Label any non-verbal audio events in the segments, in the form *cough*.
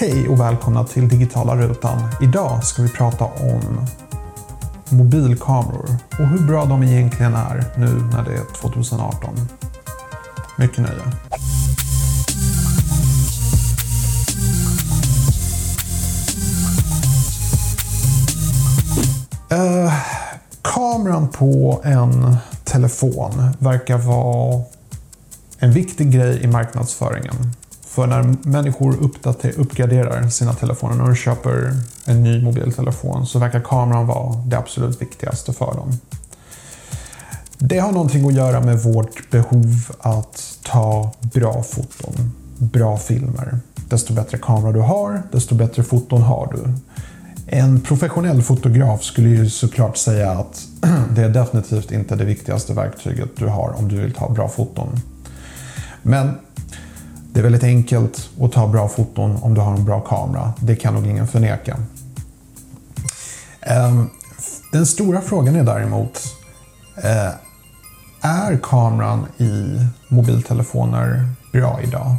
Hej och välkomna till Digitala Rutan. Idag ska vi prata om mobilkameror och hur bra de egentligen är nu när det är 2018. Mycket nöje. Uh, kameran på en telefon verkar vara en viktig grej i marknadsföringen. För när människor uppgraderar sina telefoner, när de köper en ny mobiltelefon, så verkar kameran vara det absolut viktigaste för dem. Det har någonting att göra med vårt behov att ta bra foton, bra filmer. Desto bättre kamera du har, desto bättre foton har du. En professionell fotograf skulle ju såklart säga att *clears throat* det är definitivt inte det viktigaste verktyget du har om du vill ta bra foton. Men det är väldigt enkelt att ta bra foton om du har en bra kamera. Det kan nog ingen förneka. Ehm, den stora frågan är däremot, eh, är kameran i mobiltelefoner bra idag?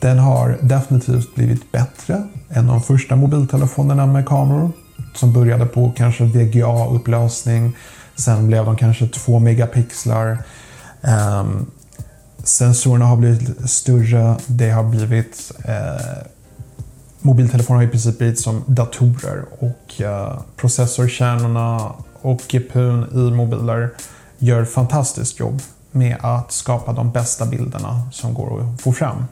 Den har definitivt blivit bättre än de första mobiltelefonerna med kameror som började på kanske VGA-upplösning. Sen blev de kanske 2 megapixlar. Ehm, Sensorerna har blivit större. Det har blivit eh, Mobiltelefoner har i princip blivit som datorer och eh, processorkärnorna och GPUn i mobiler gör fantastiskt jobb med att skapa de bästa bilderna som går att få fram.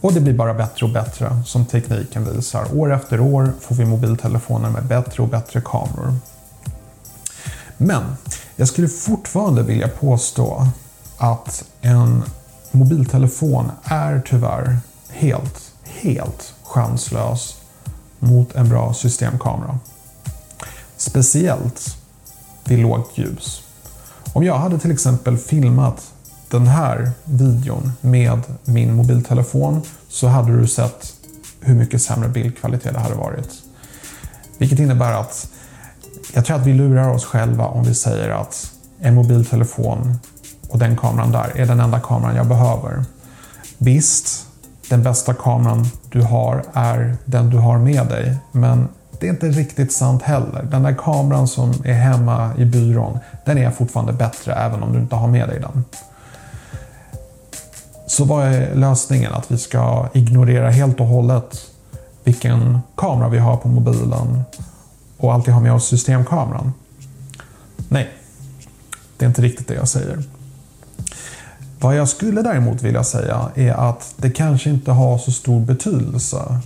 Och det blir bara bättre och bättre som tekniken visar. År efter år får vi mobiltelefoner med bättre och bättre kameror. Men jag skulle fortfarande vilja påstå att en mobiltelefon är tyvärr helt, helt chanslös mot en bra systemkamera. Speciellt vid lågt ljus. Om jag hade till exempel filmat den här videon med min mobiltelefon så hade du sett hur mycket sämre bildkvalitet det hade varit. Vilket innebär att jag tror att vi lurar oss själva om vi säger att en mobiltelefon och den kameran där är den enda kameran jag behöver. Visst, den bästa kameran du har är den du har med dig, men det är inte riktigt sant heller. Den där kameran som är hemma i byrån, den är fortfarande bättre även om du inte har med dig den. Så vad är lösningen? Att vi ska ignorera helt och hållet vilken kamera vi har på mobilen och alltid ha med oss systemkameran? Nej, det är inte riktigt det jag säger. Vad jag skulle däremot vilja säga är att det kanske inte har så stor betydelse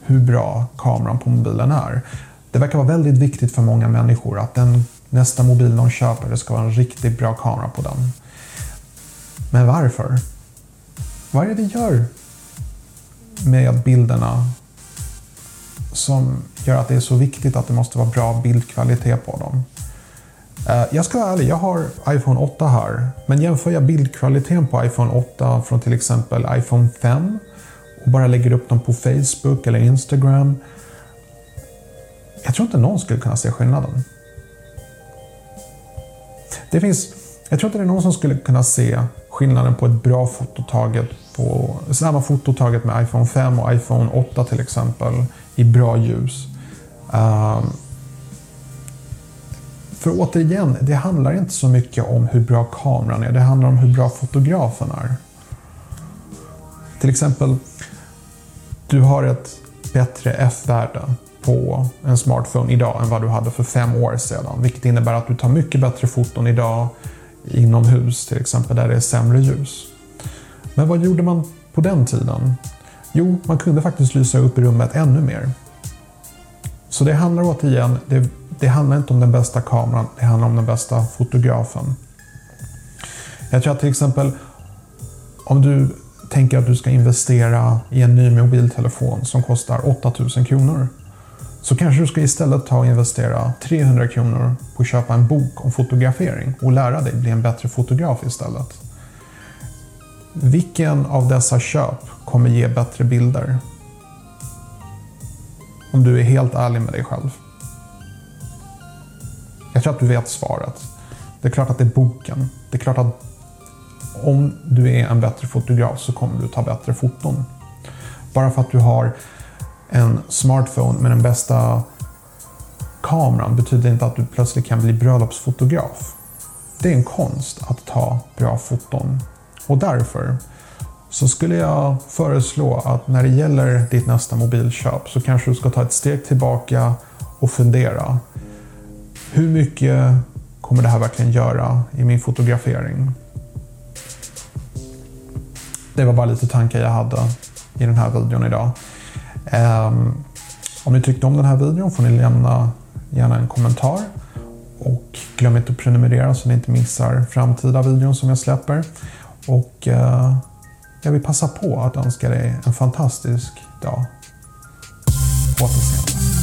hur bra kameran på mobilen är. Det verkar vara väldigt viktigt för många människor att den nästa mobil de köper, det ska vara en riktigt bra kamera på den. Men varför? Vad är det vi gör med bilderna som gör att det är så viktigt att det måste vara bra bildkvalitet på dem? Eh, jag ska vara ärlig, jag har iPhone 8 här. Men jämför jag bildkvaliteten på iPhone 8 från till exempel iPhone 5 och bara lägger upp dem på Facebook eller Instagram. Jag tror inte någon skulle kunna se skillnaden. Det finns, jag tror inte det är någon som skulle kunna se skillnaden på ett bra foto taget på samma foto taget med iPhone 5 och iPhone 8 till exempel i bra ljus. Um, för återigen, det handlar inte så mycket om hur bra kameran är, det handlar om hur bra fotografen är. Till exempel, du har ett bättre F-värde på en smartphone idag än vad du hade för fem år sedan. Vilket innebär att du tar mycket bättre foton idag inomhus till exempel, där det är sämre ljus. Men vad gjorde man på den tiden? Jo, man kunde faktiskt lysa upp rummet ännu mer. Så det handlar återigen, det det handlar inte om den bästa kameran, det handlar om den bästa fotografen. Jag tror att till exempel om du tänker att du ska investera i en ny mobiltelefon som kostar 8000 kronor. Så kanske du ska istället ta och investera 300 kronor på att köpa en bok om fotografering och lära dig bli en bättre fotograf istället. Vilken av dessa köp kommer ge bättre bilder? Om du är helt ärlig med dig själv. Jag tror att du vet svaret. Det är klart att det är boken. Det är klart att om du är en bättre fotograf så kommer du ta bättre foton. Bara för att du har en smartphone med den bästa kameran betyder inte att du plötsligt kan bli bröllopsfotograf. Det är en konst att ta bra foton. Och därför så skulle jag föreslå att när det gäller ditt nästa mobilköp så kanske du ska ta ett steg tillbaka och fundera. Hur mycket kommer det här verkligen göra i min fotografering? Det var bara lite tankar jag hade i den här videon idag. Um, om ni tyckte om den här videon får ni lämna gärna en kommentar. Och glöm inte att prenumerera så ni inte missar framtida videon som jag släpper. Och uh, jag vill passa på att önska dig en fantastisk dag. På återseende.